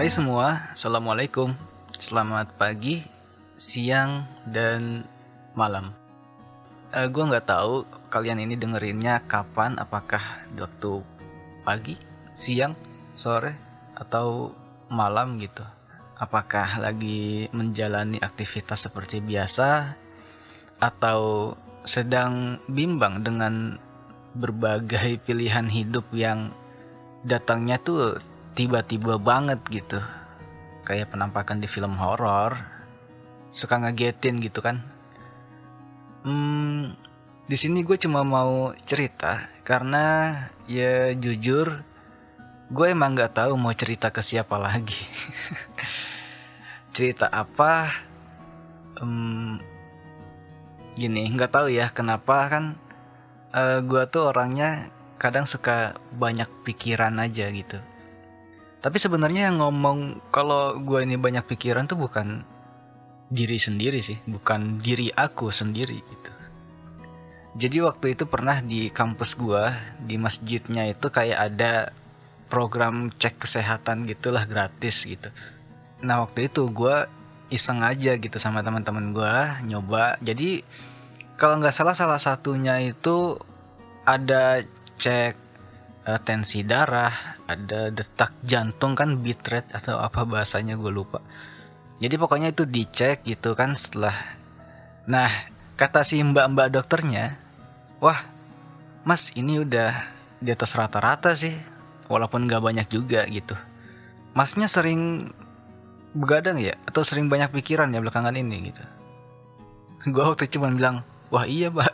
Hai semua, Assalamualaikum. Selamat pagi, siang, dan malam. Uh, Gue nggak tahu kalian ini dengerinnya kapan Apakah waktu pagi, siang, sore, atau malam gitu. Apakah lagi menjalani aktivitas seperti biasa Atau sedang bimbang dengan berbagai pilihan hidup yang datangnya tuh tiba-tiba banget gitu. Kayak penampakan di film horor. Suka ngagetin gitu kan. Hmm, di sini gue cuma mau cerita karena ya jujur gue emang nggak tahu mau cerita ke siapa lagi. Cerita apa? Um, gini nggak tahu ya kenapa kan uh, gue tuh orangnya kadang suka banyak pikiran aja gitu tapi sebenarnya yang ngomong kalau gue ini banyak pikiran tuh bukan diri sendiri sih bukan diri aku sendiri gitu. Jadi waktu itu pernah di kampus gue di masjidnya itu kayak ada program cek kesehatan gitulah gratis gitu. Nah waktu itu gue iseng aja gitu sama teman-teman gue nyoba. Jadi kalau nggak salah salah satunya itu ada cek uh, tensi darah, ada detak jantung kan beat rate atau apa bahasanya gue lupa. Jadi pokoknya itu dicek gitu kan setelah. Nah kata si mbak-mbak dokternya, wah mas ini udah di atas rata-rata sih, walaupun nggak banyak juga gitu. Masnya sering begadang ya atau sering banyak pikiran ya belakangan ini gitu. Gue waktu cuma bilang, wah iya mbak.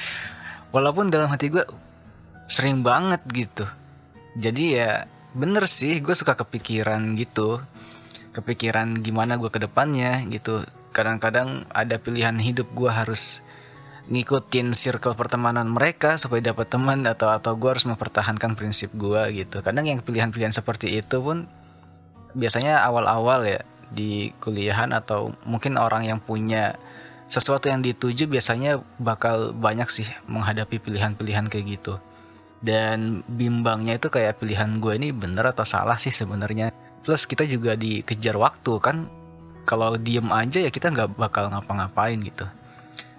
Walaupun dalam hati gue sering banget gitu. Jadi ya bener sih gue suka kepikiran gitu. Kepikiran gimana gue ke depannya gitu. Kadang-kadang ada pilihan hidup gue harus ngikutin circle pertemanan mereka supaya dapat teman atau atau gue harus mempertahankan prinsip gue gitu. Kadang yang pilihan-pilihan seperti itu pun biasanya awal-awal ya di kuliahan atau mungkin orang yang punya sesuatu yang dituju biasanya bakal banyak sih menghadapi pilihan-pilihan kayak gitu dan bimbangnya itu kayak pilihan gue ini bener atau salah sih sebenarnya. Plus kita juga dikejar waktu kan. Kalau diem aja ya kita nggak bakal ngapa-ngapain gitu.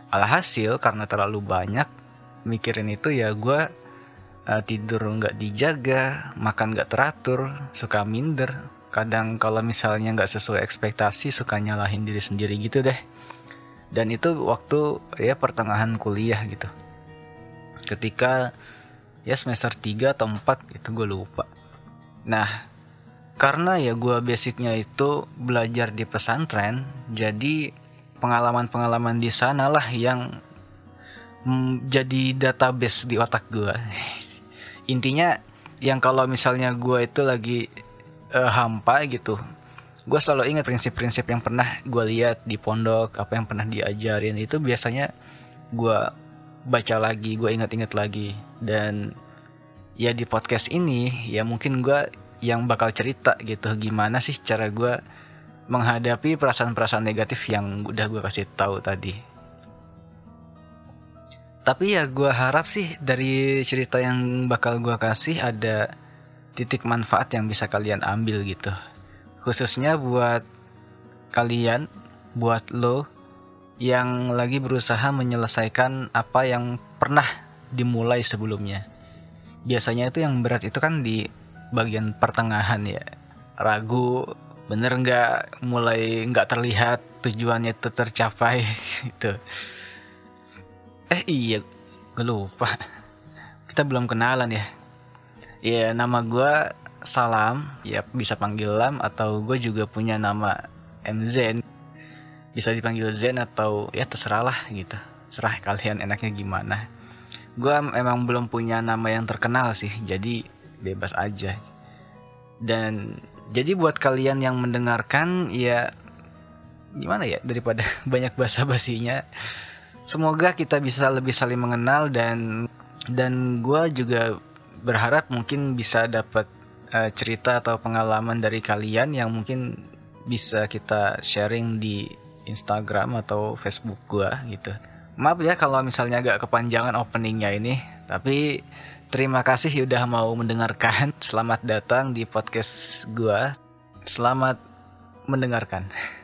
Alhasil karena terlalu banyak mikirin itu ya gue uh, tidur nggak dijaga makan nggak teratur suka minder. Kadang kalau misalnya nggak sesuai ekspektasi suka nyalahin diri sendiri gitu deh. Dan itu waktu ya pertengahan kuliah gitu. Ketika ya semester 3 atau 4 itu gue lupa. Nah karena ya gue basicnya itu belajar di pesantren jadi pengalaman-pengalaman di sana lah yang mm, jadi database di otak gue intinya yang kalau misalnya gue itu lagi uh, hampa gitu gue selalu ingat prinsip-prinsip yang pernah gue lihat di pondok apa yang pernah diajarin itu biasanya gue baca lagi gue ingat-ingat lagi. Dan ya di podcast ini ya mungkin gue yang bakal cerita gitu gimana sih cara gue menghadapi perasaan-perasaan negatif yang udah gue kasih tahu tadi. Tapi ya gue harap sih dari cerita yang bakal gue kasih ada titik manfaat yang bisa kalian ambil gitu. Khususnya buat kalian, buat lo yang lagi berusaha menyelesaikan apa yang pernah dimulai sebelumnya. Biasanya itu yang berat itu kan di bagian pertengahan ya. Ragu bener nggak mulai nggak terlihat tujuannya itu tercapai itu. Eh iya, gue lupa. Kita belum kenalan ya. Ya nama gue Salam, ya bisa panggil Lam atau gue juga punya nama MZ. Bisa dipanggil Zen atau ya terserah lah gitu. Serah kalian enaknya gimana. Gue emang belum punya nama yang terkenal sih, jadi bebas aja. Dan jadi buat kalian yang mendengarkan ya gimana ya daripada banyak basa basinya semoga kita bisa lebih saling mengenal dan dan gue juga berharap mungkin bisa dapat uh, cerita atau pengalaman dari kalian yang mungkin bisa kita sharing di Instagram atau Facebook gua gitu. Maaf ya kalau misalnya agak kepanjangan openingnya ini, tapi terima kasih udah mau mendengarkan. Selamat datang di podcast gua. Selamat mendengarkan.